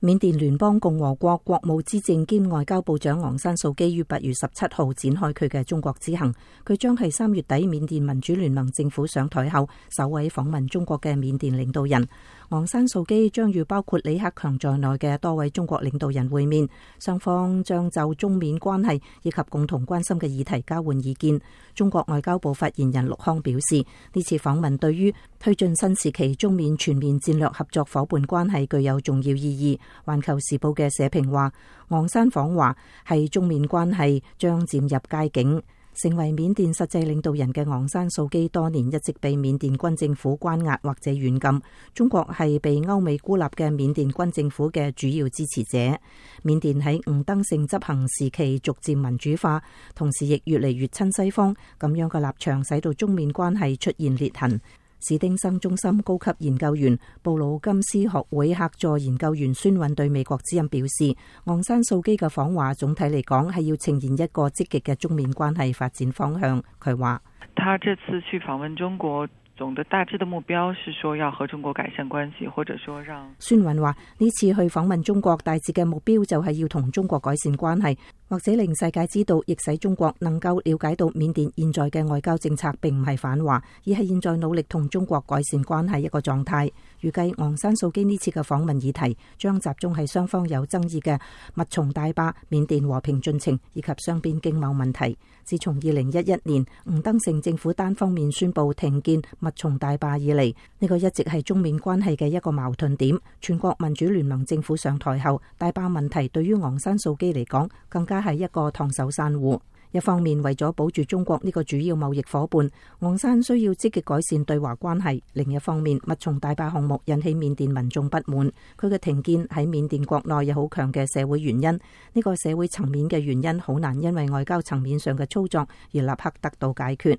缅甸联邦共和国国务资政兼外交部长昂山素基于八月十七号展开佢嘅中国之行，佢将系三月底缅甸民主联盟政府上台后首位访问中国嘅缅甸领导人。昂山素基将与包括李克强在内嘅多位中国领导人会面，双方将就中缅关系以及共同关心嘅议题交换意见。中国外交部发言人陆康表示，呢次访问对于推进新时期中缅全面战略合作伙伴关系具有重要意义。环球时报嘅社评话，昂山访华系中缅关系将渐入佳境，成为缅甸实际领导人嘅昂山素基多年一直被缅甸军政府关押或者软禁。中国系被欧美孤立嘅缅甸军政府嘅主要支持者。缅甸喺吴登盛执行时期逐渐民主化，同时亦越嚟越亲西方，咁样嘅立场使到中缅关系出现裂痕。史丁生中心高级研究员、布鲁金斯学会客座研究员孙允对美国之音表示，昂山素基嘅访华总体嚟讲系要呈现一个积极嘅中缅关系发展方向。佢话：他这次去访问中国，总的、大致的目标是说要和中国改善关系，或者说让孙允话呢次去访问中国，大致嘅目标就系要同中国改善关系。或者令世界知道，亦使中国能够了解到缅甸现在嘅外交政策，并唔系反华，而系现在努力同中国改善关系一个状态。预计昂山素基呢次嘅访问议题，将集中系双方有争议嘅密松大坝、缅甸和平进程以及双边经贸问题。自从二零一一年吴登盛政府单方面宣布停建密松大坝以嚟，呢个一直系中缅关系嘅一个矛盾点。全国民主联盟政府上台后，大坝问题对于昂山素基嚟讲更加。系一个烫手山芋，一方面为咗保住中国呢个主要贸易伙伴，昂山需要积极改善对华关系；另一方面，勿从大坝项目引起缅甸民众不满，佢嘅停建喺缅甸国内有好强嘅社会原因。呢个社会层面嘅原因好难，因为外交层面上嘅操作而立刻得到解决。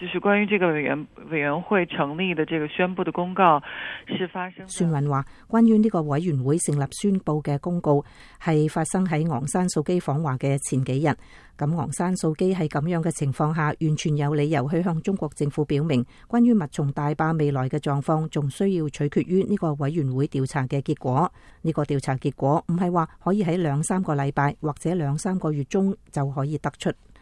就是关于这个委员委员会成立的这个宣布的公告，是发生。孙文话：，关于呢个委员会成立宣布嘅公告，系发生喺昂山素基访华嘅前几日。咁昂山素基喺咁样嘅情况下，完全有理由去向中国政府表明，关于密从大坝未来嘅状况，仲需要取决于呢个委员会调查嘅结果。呢个调查结果唔系话可以喺两三个礼拜或者两三个月中就可以得出。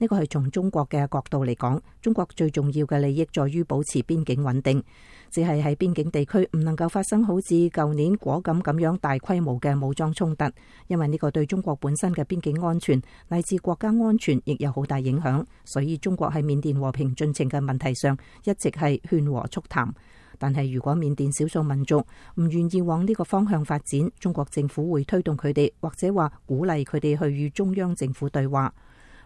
呢个系从中国嘅角度嚟讲，中国最重要嘅利益在于保持边境稳定，只系喺边境地区唔能够发生好似旧年果敢咁样大规模嘅武装冲突，因为呢个对中国本身嘅边境安全乃至国家安全亦有好大影响，所以中国喺缅甸和平进程嘅问题上一直系劝和促谈。但系如果缅甸少数民族唔愿意往呢个方向发展，中国政府会推动佢哋，或者话鼓励佢哋去与中央政府对话。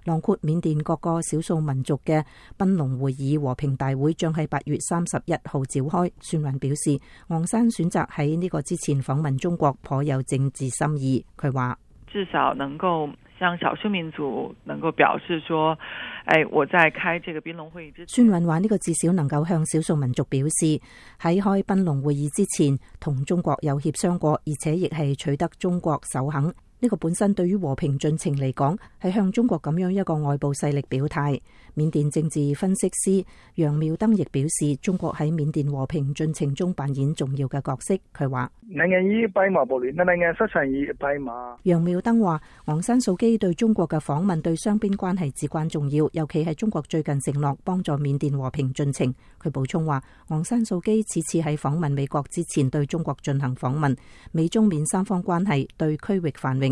囊括缅甸各个少数民族嘅槟榔会议和平大会将喺八月三十一号召开。孙云表示，昂山选择喺呢个之前访问中国颇有政治心意。佢话：至少能够向少数民族能够表示说，诶，我在开这个槟榔会议。之孙云话：呢个至少能够向少数民族表示喺开槟榔会议之前同中国有协商过，而且亦系取得中国首肯。呢個本身對於和平進程嚟講，係向中國咁樣一個外部勢力表態。緬甸政治分析師楊妙登亦表示，中國喺緬甸和平進程中扮演重要嘅角色。佢話：，你閉你失閉楊妙登話：昂山素基對中國嘅訪問對雙邊關係至關重要，尤其係中國最近承諾幫助緬甸和平進程。佢補充話：昂山素基此次喺訪問美國之前對中國進行訪問，美中缅三方關係對區域繁榮。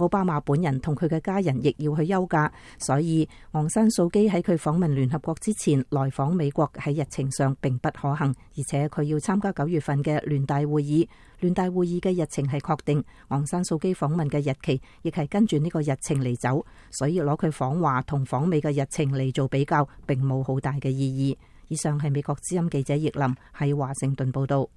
奥巴马本人同佢嘅家人亦要去休假，所以昂山素基喺佢访问联合国之前来访美国喺日程上并不可行，而且佢要参加九月份嘅联大会议，联大会议嘅日程系确定，昂山素基访问嘅日期亦系跟住呢个日程嚟走，所以攞佢访华同访美嘅日程嚟做比较，并冇好大嘅意义。以上系美国之音记者叶林喺华盛顿报道。